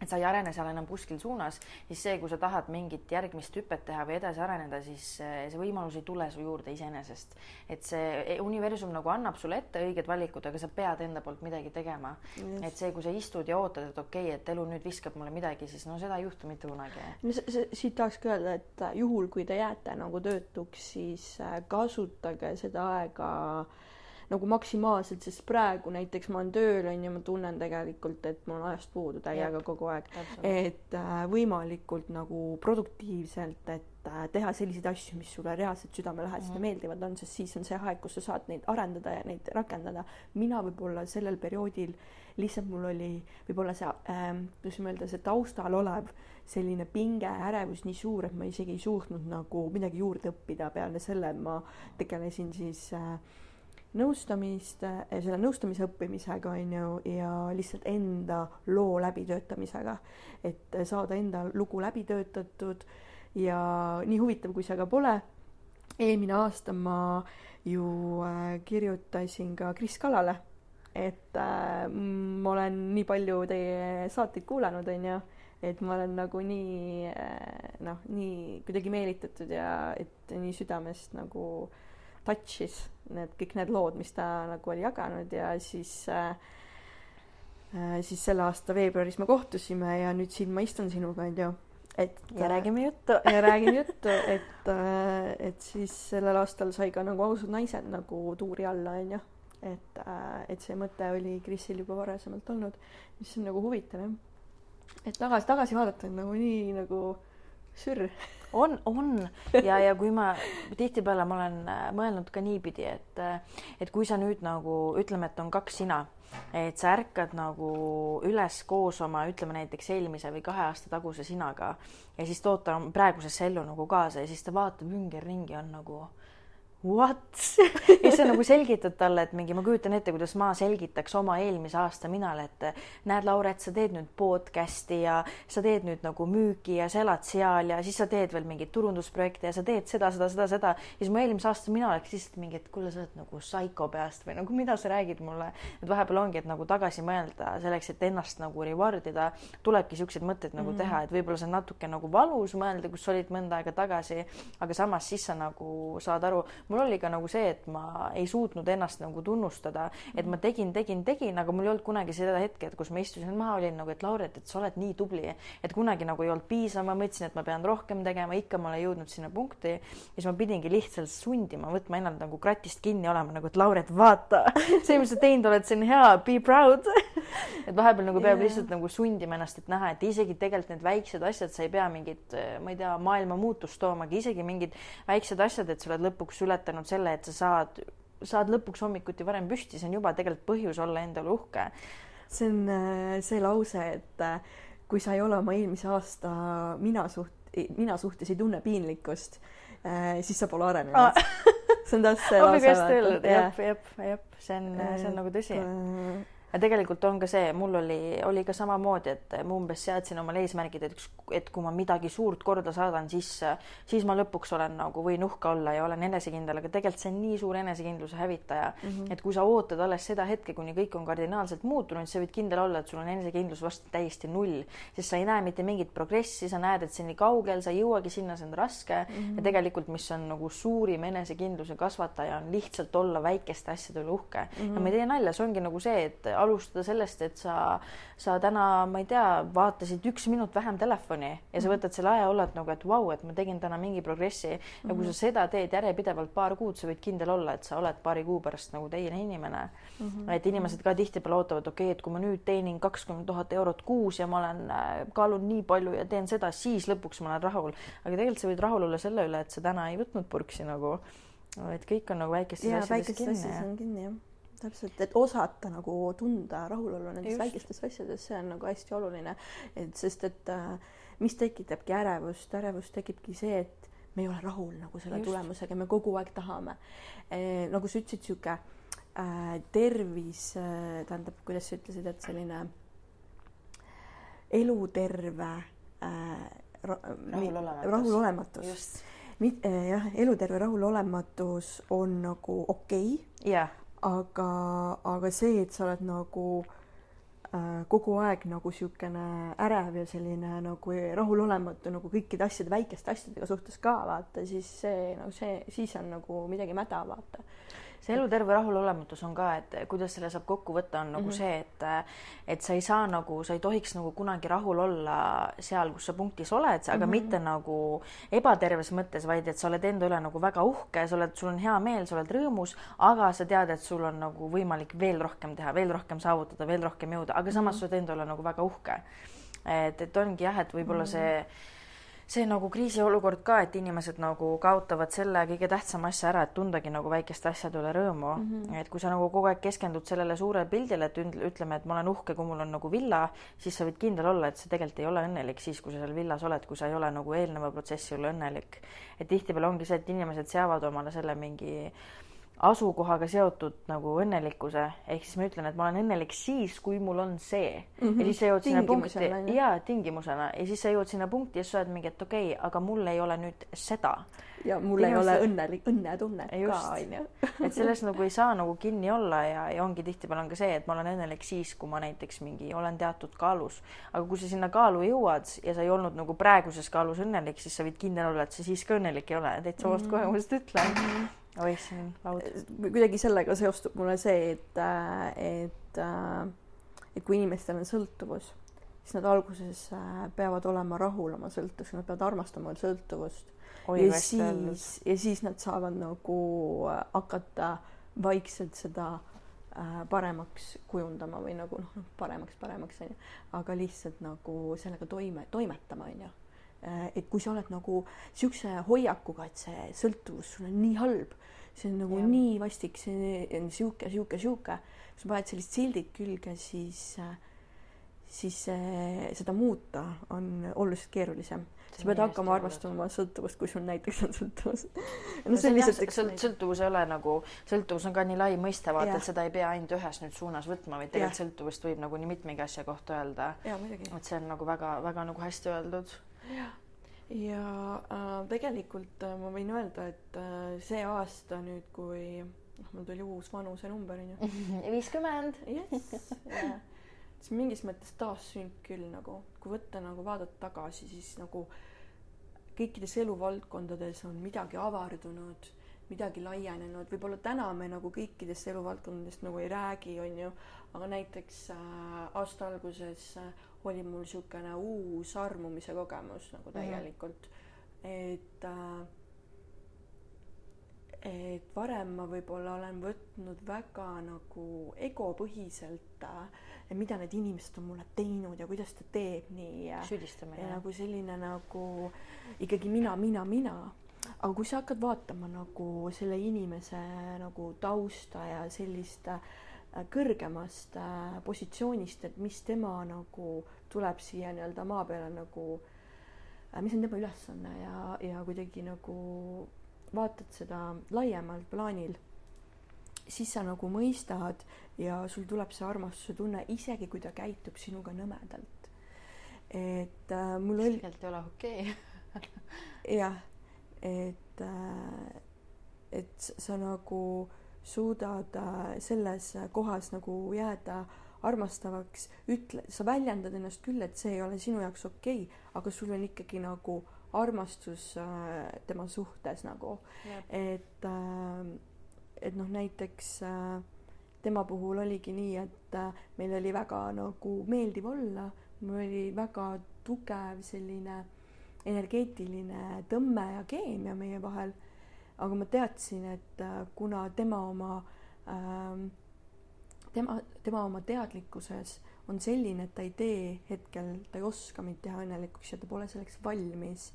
et sa ei arene seal enam kuskil suunas, siis see, kui sa tahad mingit järgmist hüpet teha või edasi areneda, siis eh, see võimalus ei tule su juurde iseenesest. et see e, universum nagu annab sulle ette õiged valikud, aga sa pead enda poolt midagi tegema. et see, kui sa istud ja ootad, et okei okay,, et elu nüüd viskab mulle midagi, siis no seda ei juhtu mitte kunagi. no siit tahakski öelda, et juhul, kui te jääte nagu töötuks, siis äh, kasutage seda aega äh, nagu maksimaalselt, sest praegu näiteks ma olen tööl on ju, ma tunnen tegelikult, et mul on ajast puudu täiega kogu aeg. et äh, võimalikult nagu produktiivselt, et äh, teha selliseid asju, mis sulle reaalselt südamelähedased mm -hmm. ja meeldivad on, sest siis on see aeg, kus sa saad neid arendada ja neid rakendada. mina võib-olla sellel perioodil lihtsalt mul oli võib-olla see äh,, kuidas ma öelda, see taustal olev selline pinge, ärevus nii suur, et ma isegi ei suutnud nagu midagi juurde õppida peale selle, ma tegelesin siis äh, nõustamist, eh, selle nõustamise õppimisega on ju ja lihtsalt enda loo läbitöötamisega, et saada enda lugu läbi töötatud ja nii huvitav, kui see ka pole. eelmine aasta ma ju äh, kirjutasin ka Kris Kalale, et äh, ma olen nii palju teie saateid kuulanud, on ju et ma olen nagu nii noh, nii kuidagi meelitatud ja et nii südamest nagu äh, touch'is need kõik need lood, mis ta nagu oli jaganud ja siis äh, äh, siis selle aasta veebruaris me kohtusime ja nüüd siin ma istun sinuga, onju. et ja räägime juttu ja räägime juttu, et äh,, et siis sellel aastal sai ka nagu ausad naised nagu tuuri alla, onju. et äh,, et see mõte oli Krisil juba varasemalt olnud, mis on nagu huvitav jah. et tagasi, tagasi vaadata on nagu nii nagu sürr. On, on. Ja, ja kui ma tihtipeale ma olen äh, mõelnud ka niipidi, et, äh, et kui sa nüüd nagu ütleme, et on kaks sina, et sa ärkad nagu üles koos oma, ütleme näiteks eelmise või kahe aasta taguse sinaga ja siis tood ta praegusesse ellu nagu kaasa ja siis ta vaatab ümberringi, on nagu what ja siis sa nagu selgitad talle, et mingi, ma kujutan ette, kuidas ma selgitaks oma eelmise aasta minale, et näed, Lauret, sa teed nüüd podcast'i ja sa teed nüüd nagu müüki ja sa elad seal ja siis sa teed veel mingeid turundusprojekte ja sa teed seda, seda, seda, seda. ja siis mu eelmise aasta mina oleks lihtsalt mingi, et kuule, sa oled nagu psycho peast või nagu mida sa räägid mulle. et vahepeal ongi, et nagu tagasi mõelda selleks, et ennast nagu reward ida, tulebki siukseid mõtteid nagu mm -hmm. teha, et võib-olla see on natuke nagu valus mõelda, kus sa olid mõnda aega tagasi, aga samas siis sa nagu saad aru mul oli ka nagu see, et ma ei suutnud ennast nagu tunnustada, et ma tegin, tegin, tegin, aga mul ei olnud kunagi seda hetke, et kus ma istusin maha, olin nagu, et Lauret, et sa oled nii tubli, et kunagi nagu ei olnud piisav, ma mõtlesin, et ma pean rohkem tegema, ikka ma olen jõudnud sinna punkti. Ja siis ma pidingi lihtsalt sundima, võtma ennast nagu kratist kinni olema nagu, et Lauret, vaata, see, mis sa teinud oled, see on hea, be proud. Et vahepeal nagu peab yeah. lihtsalt nagu sundima ennast, et näha, et isegi tegelikult need väiksed asjad, sa ei pea mingit, ma ei tea, maailma muutust toomagi, isegi mingid väiksed asjad, et sa oled lõpuks üle ületanud selle, et sa saad, saad lõpuks hommikuti varem püsti, see on juba tegelikult põhjus olla endale uhke. see on äh, see lause, et äh, kui sa ei ole oma eelmise aasta mina suht-, mina suhtes ei tunne piinlikkust, äh, siis sa pole arenenud ah. see on täpselt see lause. jep, jep, jep, see on, see on nagu tõsi ja tegelikult on ka see, mul oli, oli ka samamoodi, et ma umbes seadsin omale eesmärgid, et üks, et kui ma midagi suurt korda saadan, siis, siis ma lõpuks olen nagu võin uhke olla ja olen enesekindel, aga tegelikult see on nii suur enesekindluse hävitaja mm, -hmm. et kui sa ootad alles seda hetke, kuni kõik on kardinaalselt muutunud, sa võid kindel olla, et sul on enesekindlus vastu täiesti null, sest sa ei näe mitte mingit progressi, sa näed, et see on nii kaugel, sa ei jõuagi sinna, see on raske mm -hmm. ja tegelikult, mis on nagu suurim enesekindluse kasvataja, on lihtsalt olla väikeste asjade üle uhke mm. -hmm. ja ma ei tee nalja, see ongi nagu see, et alustada sellest, et sa, sa täna, ma ei tea, vaatasid üks minut vähem telefoni ja sa Mhm. võtad selle aja olla, et nagu, et vau wow,, et ma tegin täna mingi progressi ja kui Mhm. sa seda teed järjepidevalt paar kuud, sa võid kindel olla, et sa oled paari kuu pärast nagu teine inimene mm. -hmm. et inimesed ka tihtipeale ootavad, okei okay,, et kui ma nüüd teenin kakskümmend tuhat eurot kuus ja ma olen, äh, kaalun nii palju ja teen seda, siis lõpuks ma olen rahul. aga tegelikult sa võid rahul olla selle üle, et sa täna ei võtnud purksi nagu, et kõik on nagu väikestes ja asjades väikestes kinni. asjades on kinni jah, täpselt, et osata nagu tunda rahulolu nendes väikestes asjades, see on nagu hästi oluline, et sest et äh, mis tekitabki ärevust, ärevust tekibki see, et me ei ole rahul nagu selle Just. tulemusega, me kogu aeg tahame. E,. nagu sa ütlesid, sihuke äh, tervis äh,, tähendab, kuidas sa ütlesid, et selline eluterve äh, ra, Rahulolematus. rahulolematus. Mit, eh, jah, eluterve rahulolematus on nagu okei. Okay, jah, aga, aga see, et sa oled nagu äh, kogu aeg nagu niisugune ärev ja selline nagu rahulolematu nagu kõikide asjade, väikeste asjadega suhtes ka vaata, siis see nagu see, siis on nagu midagi mäda, vaata. See eluterve rahulolematus on ka, et kuidas selle saab kokku võtta, on nagu mm -hmm. see, et et sa ei saa nagu, sa ei tohiks nagu kunagi rahul olla seal, kus sa punktis oled, aga mm -hmm. mitte nagu ebaterves mõttes, vaid et sa oled enda üle nagu väga uhke, sa oled, sul on hea meel, sa oled rõõmus, aga sa tead, et sul on nagu võimalik veel rohkem teha, veel rohkem saavutada, veel rohkem jõuda, aga samas mm -hmm. sa oled enda üle nagu väga uhke. et, et ongi jah, et võib-olla mm -hmm. see see nagu kriisiolukord ka, et inimesed nagu kaotavad selle kõige tähtsama asja ära, et tundagi nagu väikeste asjade üle rõõmu mm. -hmm. et kui sa nagu kogu aeg keskendud sellele suurele pildile, et ütleme, et ma olen uhke, kui mul on nagu villa, siis sa võid kindel olla, et sa tegelikult ei ole õnnelik siis, kui sa seal villas oled, kui sa ei ole nagu eelneva protsessi üle õnnelik. et tihtipeale ongi see, et inimesed seavad omale selle mingi asukohaga seotud nagu õnnelikkuse, ehk siis ma ütlen, et ma olen õnnelik siis, kui mul on see mm. -hmm. ja siis sa jõuad sinna punkti, jaa, tingimusena ja siis sa jõuad sinna punkti ja sa oled mingi, et okei okay,, aga mul ei ole nüüd seda. ja mul ei ole õnnelik, õnnetunnet ka, onju. et sellest nagu ei saa nagu kinni olla ja, ja ongi tihtipeale on ka see, et ma olen õnnelik siis, kui ma näiteks mingi olen teatud kaalus, aga kui sa sinna kaalu jõuad ja sa ei olnud nagu praeguses kaalus õnnelik, siis sa võid kindel olla, et sa siis ka õnnelik ei ole, täitsa vast ütlen mm. -hmm oih, see on laud. kuidagi sellega seostub mulle see, et, et, et kui inimestel on sõltuvus, siis nad alguses peavad olema rahul oma sõltuvusega, nad peavad armastama sõltuvust. ja siis, ja siis nad saavad nagu hakata vaikselt seda paremaks kujundama või nagu noh, paremaks, paremaks onju, aga lihtsalt nagu sellega toime, toimetama onju et kui sa oled nagu niisuguse hoiakuga, et see sõltuvus sul on nii halb, see on nagu ja. nii vastik, see on niisugune, niisugune, niisugune, kui sa paned sellised sildid külge, siis, siis seda muuta on oluliselt keerulisem. sa pead hakkama arvestama sõltuvust, kui sul näiteks on sõltuvus. no see on lihtsalt üks sõlt, sõltuvus ei ole nagu, sõltuvus on ka nii lai mõiste, vaata, et seda ei pea ainult ühes nüüd suunas võtma, vaid tegelikult sõltuvust võib nagu nii mitmegi asja kohta öelda. et see on nagu väga-väga nagu hästi öeldud jah, ja äh, tegelikult äh, ma võin öelda, et äh, see aasta nüüd, kui noh, mul tuli uus vanusenumber onju. viiskümmend. jess, siis mingis mõttes taassünd küll nagu, kui võtta nagu vaadata tagasi, siis nagu kõikides eluvaldkondades on midagi avardunud, midagi laienenud, võib-olla täna me nagu kõikidest eluvaldkondadest nagu ei räägi, onju, aga näiteks äh, aasta alguses äh, oli mul niisugune uus armumise kogemus nagu täielikult mm, -hmm. et äh, et varem ma võib-olla olen võtnud väga nagu egopõhiselt äh,, mida need inimesed on mulle teinud ja kuidas ta teeb nii. süüdistamine. ja nagu selline nagu ikkagi mina, mina, mina. aga kui sa hakkad vaatama nagu selle inimese nagu tausta ja sellist äh, kõrgemast äh, positsioonist, et mis tema nagu tuleb siia nii-öelda maa peale nagu äh,, mis on tema ülesanne ja, ja kuidagi nagu vaatad seda laiemal plaanil, siis sa nagu mõistad ja sul tuleb see armastuse tunne, isegi kui ta käitub sinuga nõmedalt. et äh, mul oli. tegelikult ei ole okei okay. jah, et äh,, et sa nagu suudad selles kohas nagu jääda armastavaks, ütle, sa väljendad ennast küll, et see ei ole sinu jaoks okei okay,, aga sul on ikkagi nagu armastus äh, tema suhtes nagu, et äh, et noh, näiteks äh, tema puhul oligi nii, et äh, meil oli väga nagu meeldiv olla, mul oli väga tugev selline energeetiline tõmme ja keemia meie vahel. Aga ma teadsin, et äh, kuna tema oma ähm, tema, tema oma teadlikkuses on selline, et ta ei tee hetkel, ta ei oska mind teha õnnelikuks ja ta pole selleks valmis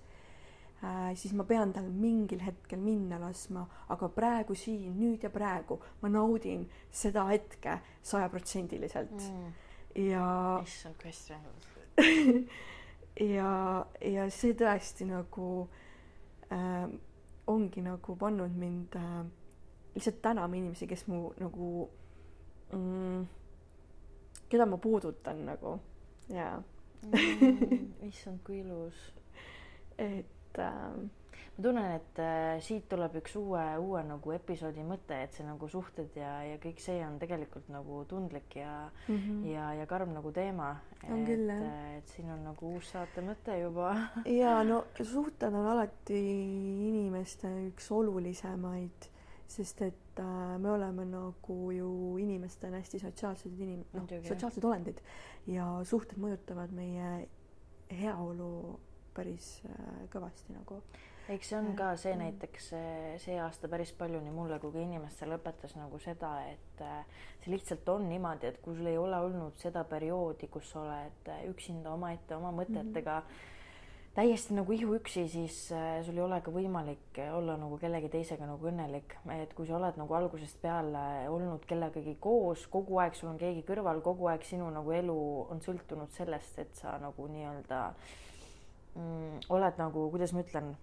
äh,, siis ma pean tal mingil hetkel minna laskma, aga praegu siin, nüüd ja praegu ma naudin seda hetke sajaprotsendiliselt. Mm.. ja. issand, kui hästi ja, ja see tõesti nagu äh, ongi nagu pannud mind äh, lihtsalt tänama inimesi, kes mu nagu mm, keda ma puudutan nagu ja mm,. issand, kui ilus. et äh, ma tunnen, et äh, siit tuleb üks uue, uue nagu episoodi mõte, et see nagu suhted ja, ja kõik see on tegelikult nagu tundlik ja mm, -hmm. ja, ja karm nagu teema. on küll, jah. Äh, et siin on nagu uus saate mõte juba ja no suhted on alati inimeste üks olulisemaid, sest et äh, me oleme nagu ju inimestena hästi sotsiaalsed inim-, noh, sotsiaalsed olendid ja suhted mõjutavad meie heaolu päris äh, kõvasti nagu. Eks see on ka see näiteks see aasta päris palju nii mulle kui ka inimestele õpetas nagu seda, et äh, see lihtsalt on niimoodi, et kui sul ei ole olnud seda perioodi, kus sa oled üksinda omaette oma mõtetega mm -hmm. täiesti nagu ihuüksi, siis äh, sul ei ole ka võimalik olla nagu kellegi teisega nagu õnnelik, et kui sa oled nagu algusest peale olnud kellegagi koos, kogu aeg sul on keegi kõrval, kogu aeg sinu nagu elu on sõltunud sellest, et sa nagu nii-öelda mm, oled nagu, kuidas ma ütlen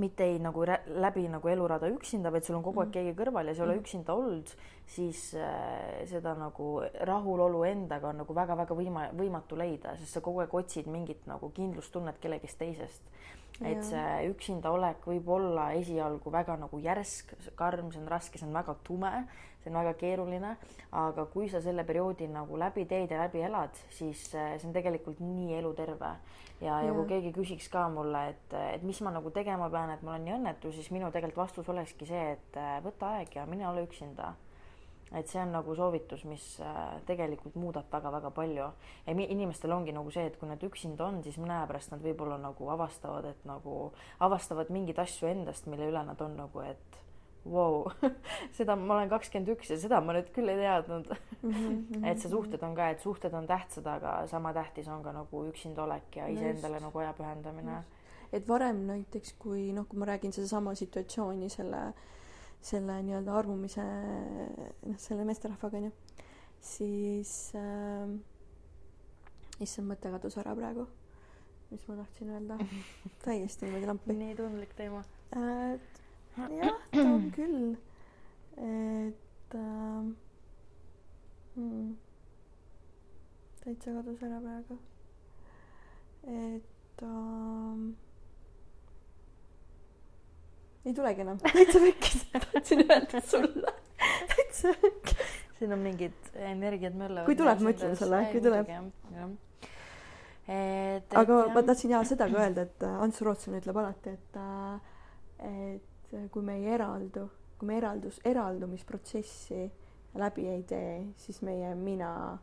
mitte ei nagu läbi nagu elurada üksinda, vaid sul on kogu aeg mm. keegi kõrval ja sa ei ole mm. üksinda olnud, siis äh, seda nagu rahulolu endaga on nagu väga-väga võima-, võimatu leida, sest sa kogu aeg otsid mingit nagu kindlustunnet kellegist teisest. Et see üksinda olek võib olla esialgu väga nagu järsk, karm, see on raske, see on väga tume, see on väga keeruline, aga kui sa selle perioodi nagu läbi teed ja läbi elad, siis äh, see on tegelikult nii eluterve. Ja, ja kui keegi küsiks ka mulle, et, et mis ma nagu tegema pean, et ma olen nii õnnetu, siis minu tegelikult vastus olekski see, et äh, võta aeg ja mine ole üksinda. Et see on nagu soovitus, mis äh, tegelikult muudab väga-väga palju. ja inimestel ongi nagu see, et kui nad üksinda on, siis mõne aja pärast nad võib-olla nagu avastavad, et nagu avastavad mingeid asju endast, mille üle nad on nagu, et vau wow. seda ma olen kakskümmend üks ja seda ma nüüd küll ei teadnud mm. -hmm. et see suhted on ka, et suhted on tähtsad, aga sama tähtis on ka nagu üksinda olek ja iseendale nagu aja pühendamine. et varem näiteks, kui noh, kui ma räägin sedasama situatsiooni selle, selle nii-öelda armumise, noh, selle meesterahvaga onju, siis äh, issand, mõte kadus ära praegu. mis ma tahtsin öelda täiesti niimoodi lampi. nii tundlik teema äh, jah, ta on küll. et äh, hmm, täitsa kadus ära praegu. et äh, ei tulegi enam, täitsa pekkis, tahtsin öelda sulle, täitsa pekkis. siin on mingid energiad möllavad. kui tuleb, ma ütlen sulle, kui tuleb. Aga et, ma tahtsin ja seda ka öelda, et Ants Rootsin ütleb alati, et, äh, et et kui me ei eraldu, kui me eraldus, eraldumisprotsessi läbi ei tee, siis meie mina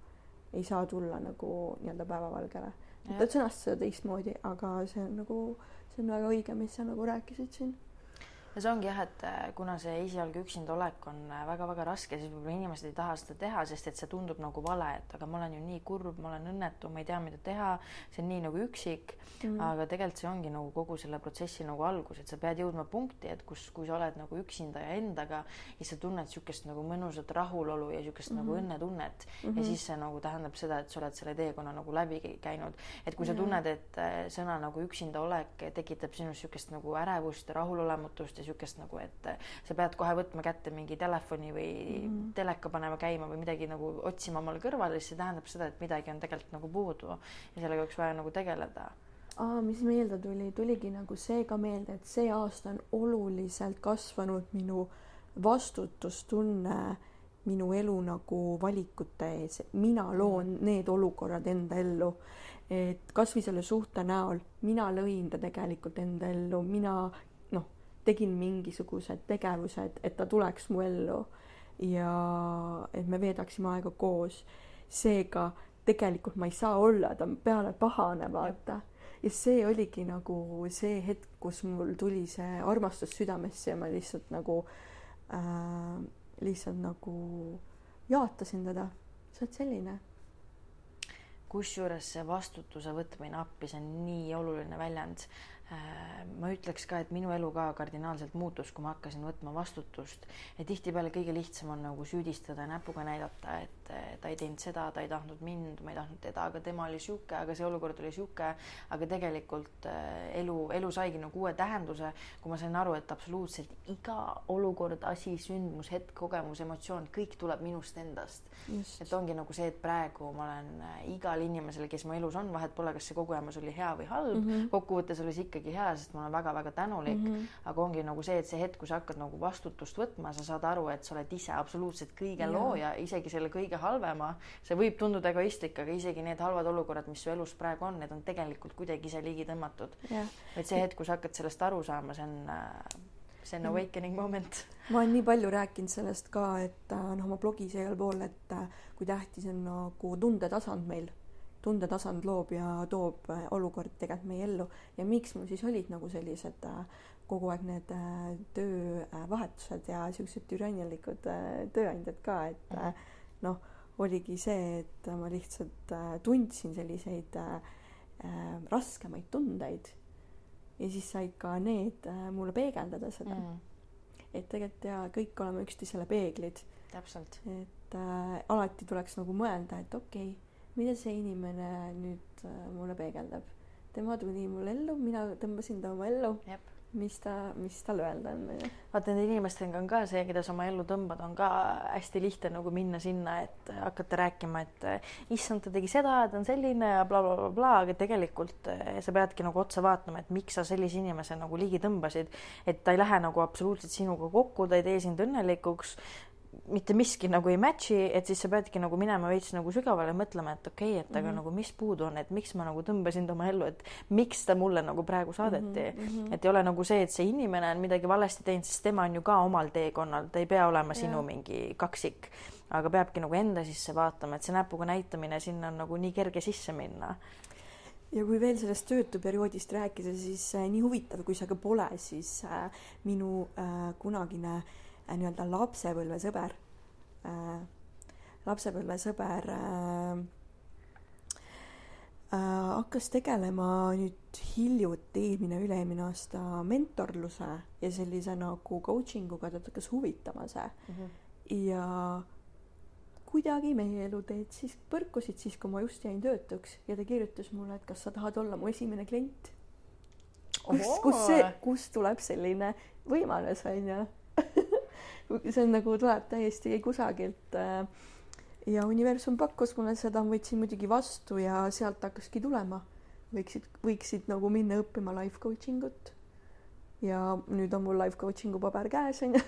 ei saa tulla nagu nii-öelda päevavalgele. ta sõnastas seda teistmoodi, aga see on nagu, see on väga õige, mis sa nagu rääkisid siin ja see ongi jah, et äh, kuna see esialgu üksinda olek on väga-väga äh, raske, siis võib-olla inimesed ei taha seda teha, sest et see tundub nagu vale, et aga ma olen ju nii kurb, ma olen õnnetu, ma ei tea, mida teha, see on nii nagu üksik mm.. aga tegelikult see ongi nagu kogu selle protsessi nagu algus, et sa pead jõudma punkti, et kus, kui sa oled nagu üksinda ja endaga ja sa tunned niisugust nagu mõnusat rahulolu ja niisugust mm -hmm. nagu mhm. õnnetunnet mm -hmm. ja siis see nagu tähendab seda, et sa oled selle teekonna nagu läbi käinud. et kui sa tunned, et äh, sõna nagu üksinda olek tekitab sinus niisugust nagu ärevust ja rahulolematust ja niisugust nagu, et sa pead kohe võtma kätte mingi telefoni või mm teleka panema käima või midagi nagu otsima omale kõrvale, siis see tähendab seda, et midagi on tegelikult nagu puudu ja sellega oleks vaja nagu tegeleda. Aa, mis meelde tuli, tuligi nagu see ka meelde, et see aasta on oluliselt kasvanud minu vastutustunne minu elu nagu valikute ees, mina loon mm. need olukorrad enda ellu. et kasvõi selle suhte näol mina lõin ta tegelikult enda ellu, mina tegin mingisugused tegevused, et ta tuleks mu ellu. ja et me veedaksime aega koos. seega tegelikult ma ei saa olla ta peale pahane, vaata. ja see oligi nagu see hetk, kus mul tuli see armastus südamesse ja ma lihtsalt nagu äh, lihtsalt nagu jaatasin teda. sa oled selline kusjuures see vastutuse võtmine appi, see on nii oluline väljend. Äh, ma ütleks ka, et minu elu ka kardinaalselt muutus, kui ma hakkasin võtma vastutust ja tihtipeale kõige lihtsam on nagu süüdistada ja näpuga näidata, et ta ei teinud seda, ta ei tahtnud mind, ma ei tahtnud teda, aga tema oli sihuke, aga see olukord oli sihuke. aga tegelikult äh, elu, elu saigi nagu uue tähenduse, kui ma sain aru, et absoluutselt iga olukord, asi, sündmus, hetk, kogemus, emotsioon, kõik tuleb minust endast. et ongi nagu see, et praegu ma olen äh, igal inimesel, kes mu elus on, vahet pole, kas see kogemus oli hea või halb mm -hmm., kokkuvõttes oli see ikka ikkagi hea, sest ma olen väga-väga tänulik mm. -hmm. aga ongi nagu see, et see hetk, kui sa hakkad nagu vastutust võtma, sa saad aru, et sa oled ise absoluutselt kõige ja. looja, isegi selle kõige halvema. see võib tunduda egoistlik, aga isegi need halvad olukorrad, mis su elus praegu on, need on tegelikult kuidagi ise ligi tõmmatud. et see hetk, kui sa hakkad sellest aru saama, see on see on awakening moment. ma olen nii palju rääkinud sellest ka, et noh, oma blogis ja igal pool, et kui tähtis on nagu tundetasand meil tundetasand loob ja toob äh, olukordi tegelikult meie ellu ja miks mul siis olid nagu sellised äh, kogu aeg need äh, töövahetused ja siuksed türannialikud tööandjad ka, et noh, oligi see, et ma lihtsalt tundsin selliseid raskemaid tundeid ja siis said ka need mulle peegeldada seda mm.. et tegelikult ja kõik oleme üksteisele peeglid. täpselt. et äh, alati tuleks nagu mõelda, et okei okay,, mida see inimene nüüd äh, mulle peegeldab. tema tuli mul ellu, mina tõmbasin ta oma ellu. mis ta, mis tal öelda on, vaata nende inimestega on ka see, keda sa oma ellu tõmbad, on ka hästi lihtne nagu minna sinna, et hakata rääkima, et äh, issand, ta tegi seda, ta on selline ja blablabla bla, bla, bla, aga tegelikult äh, sa peadki nagu otsa vaatama, et miks sa sellise inimese nagu ligi tõmbasid, et ta ei lähe nagu absoluutselt sinuga kokku, ta ei tee sind õnnelikuks mitte miski nagu ei match'i, et siis sa peadki nagu minema veits nagu sügavale mõtlema, et okei okay,, et aga mm -hmm. nagu mis puudu on, et miks ma nagu tõmbasin ta oma ellu, et miks ta mulle nagu praegu saadeti mm. -hmm. et ei ole nagu see, et see inimene on midagi valesti teinud, sest tema on ju ka omal teekonnal, ta ei pea olema sinu yeah. mingi kaksik, aga peabki nagu enda sisse vaatama, et see näpuga näitamine, sinna on nagu nii kerge sisse minna ja kui veel sellest töötuperioodist rääkida, siis äh, nii huvitav, kui see ka pole, siis äh, minu äh, kunagine Äh, nii-öelda lapsepõlvesõber äh,, lapsepõlvesõber äh, äh, hakkas tegelema nüüd hiljuti, eelmine, üle-eelmine aasta mentorluse ja sellise nagu coaching uga, ta hakkas huvitama see mm. -hmm. ja kuidagi meie eluteed siis põrkusid siis, kui ma just jäin töötuks ja ta kirjutas mulle, et kas sa tahad olla mu esimene klient. kus, kus see, kust tuleb selline võimalus, onju see on nagu tuleb täiesti kusagilt. Äh, ja universum pakkus mulle seda, ma võtsin muidugi vastu ja sealt hakkaski tulema. võiksid, võiksid nagu minna õppima life coaching ut ja nüüd on mul life coaching'u paber käes onju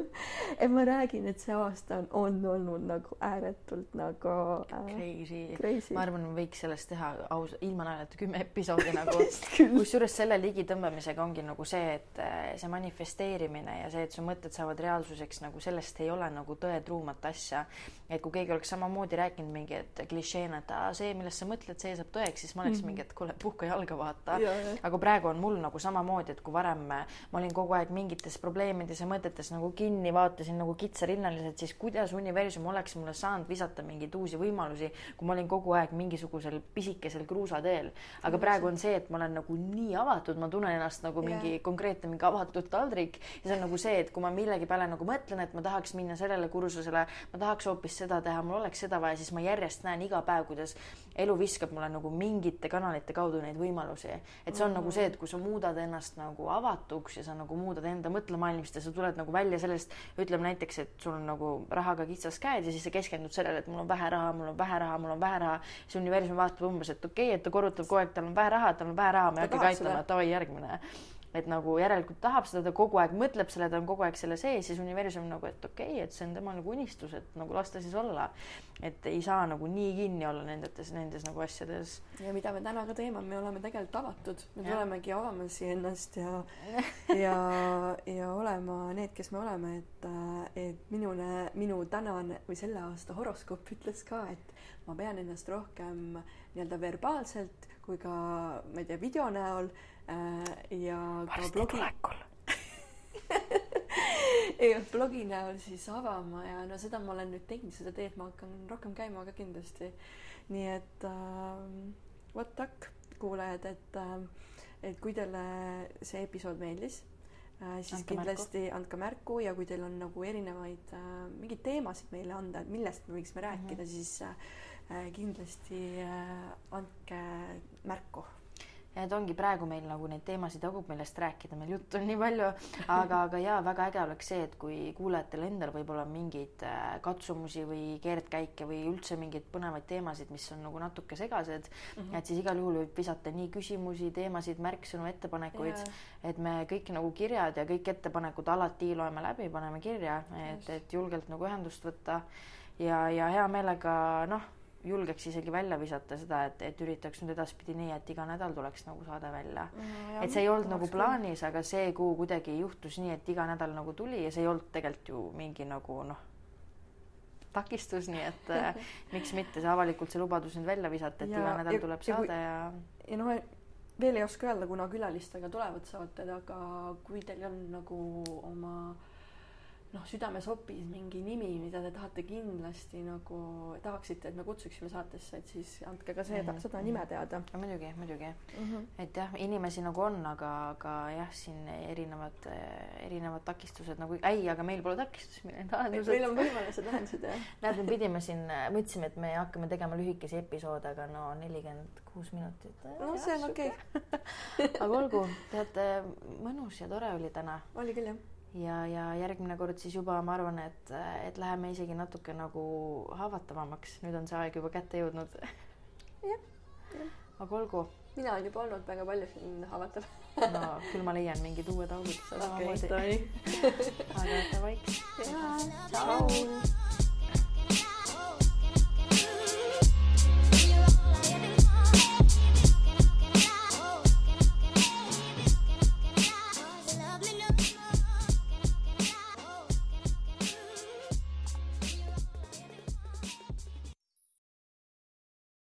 et ma räägin, et see aasta on, on olnud nagu ääretult nagu äh, crazy, crazy., ma arvan, võiks sellest teha aus, ilma naljata kümme episoodi nagu kusjuures selle ligitõmbamisega ongi nagu see, et äh, see manifesteerimine ja see, et su mõtted saavad reaalsuseks nagu sellest ei ole nagu tõetruumat asja. et kui keegi oleks samamoodi rääkinud mingi, et klišeena, et aa, see, millest sa mõtled, see saab tõeks, siis ma oleks mm -hmm. mingi, et kuule, puhka jalga, vaata. aga praegu on mul nagu samamoodi, et kui varem ma olin kogu aeg mingites probleemides ja mõtetes nagu kinni, vaatasin nagu kitsarinnaliselt, siis kuidas universum oleks mulle saanud visata mingeid uusi võimalusi, kui ma olin kogu aeg mingisugusel pisikesel kruusateel. aga praegu on see, et ma olen nagu nii avatud, ma tunnen ennast nagu mingi yeah. konkreetne mingi avatud taldrik ja see on nagu see, et kui ma millegi peale nagu mõtlen, et ma tahaks minna sellele kursusele, ma tahaks hoopis seda teha, mul oleks seda vaja, siis ma järjest näen iga päev, kuidas elu viskab mulle nagu mingite kanalite kaudu neid võimalusi. et see on mm -hmm. nagu see, et kui sa muudad ennast nagu avatuks ja sa nagu muudad enda mõtlemaailmast ja sa tuled nagu välja sellest, ütleme näiteks, et sul on nagu rahaga kitsas käed ja siis sa keskendud sellele, et mul on vähe raha, mul on vähe raha, mul on vähe raha. siis universum vaatab umbes, et okei okay,, et ta korrutab kogu aeg, tal on vähe raha, tal on vähe raha, ma ei hakkagi aitama, davai järgmine et nagu järelikult tahab seda, ta kogu aeg mõtleb selle, ta on kogu aeg selle sees, siis universum nagu, et okei okay,, et see on tema nagu unistus, et nagu las ta siis olla. et ei saa nagu nii kinni olla nendes, nendes nagu asjades. ja mida me täna ka teeme, me oleme tegelikult avatud, me tulemegi avama siia ennast ja ja, ja olema need, kes me oleme, et, et minule, minu tänane või selle aasta horoskoop ütles ka, et ma pean ennast rohkem nii-öelda verbaalselt kui ka, ma ei tea, video näol Äh, ja Varsti ka blogi ja blogi näol siis avama ja no seda ma olen nüüd teinud, seda teed ma hakkan rohkem käima ka kindlasti. nii et äh, what tak, kuulajad, et äh,, et kui teile see episood meeldis äh,, siis andke kindlasti märku. andke märku ja kui teil on nagu erinevaid äh, mingeid teemasid meile anda, et millest me võiksime rääkida mm, -hmm. siis äh, kindlasti äh, andke märku ja et ongi praegu meil nagu neid teemasid jagub, millest rääkida, meil juttu on nii palju, aga, aga jaa, väga äge oleks see, et kui kuulajatel endal võib-olla mingeid äh, katsumusi või keerdkäike või üldse mingeid põnevaid teemasid, mis on nagu natuke segased mm, -hmm. et siis igal juhul võib visata nii küsimusi, teemasid, märksõnu, ettepanekuid yeah., et me kõik nagu kirjad ja kõik ettepanekud alati loeme läbi, paneme kirja, et, et julgelt nagu ühendust võtta ja, ja hea meelega noh julgeks isegi välja visata seda, et, et üritaks nüüd edaspidi nii, et iga nädal tuleks nagu saade välja mm,. et see ei olnud nagu plaanis, aga see kuu kuidagi juhtus nii, et iga nädal nagu tuli ja see ei olnud tegelikult ju mingi nagu noh, takistus, nii et äh, miks mitte see avalikult see lubadus nüüd välja visata, et ja, iga nädal ja, tuleb ja, saade ja. ja noh, veel ei oska öelda, kuna külalistega tulevad saated, aga kui teil on nagu oma noh, südamesopis mingi nimi, mida te tahate kindlasti nagu, tahaksite, et me kutsuksime saatesse, et siis andke ka seda -hmm. seda nime teada. muidugi, muidugi mm. -hmm. et jah, inimesi nagu on, aga, aga jah, siin erinevad, erinevad takistused nagu, ei, aga meil pole takistusi, meil on lahendused. meil on võimalused, lahendused, jah. näed, me pidime siin, mõtlesime, et me hakkame tegema lühikesi episoode, aga no nelikümmend kuus minutit. no see on okei okay. aga olgu, teate, mõnus ja tore oli täna. oli küll, jah ja, ja järgmine kord siis juba ma arvan, et, et läheme isegi natuke nagu haavatavamaks, nüüd on see aeg juba kätte jõudnud. jah, jah. aga olgu. mina olen juba olnud väga palju siin haavatav no küll ma leian mingid uued augud. okei, aga davai. tšau.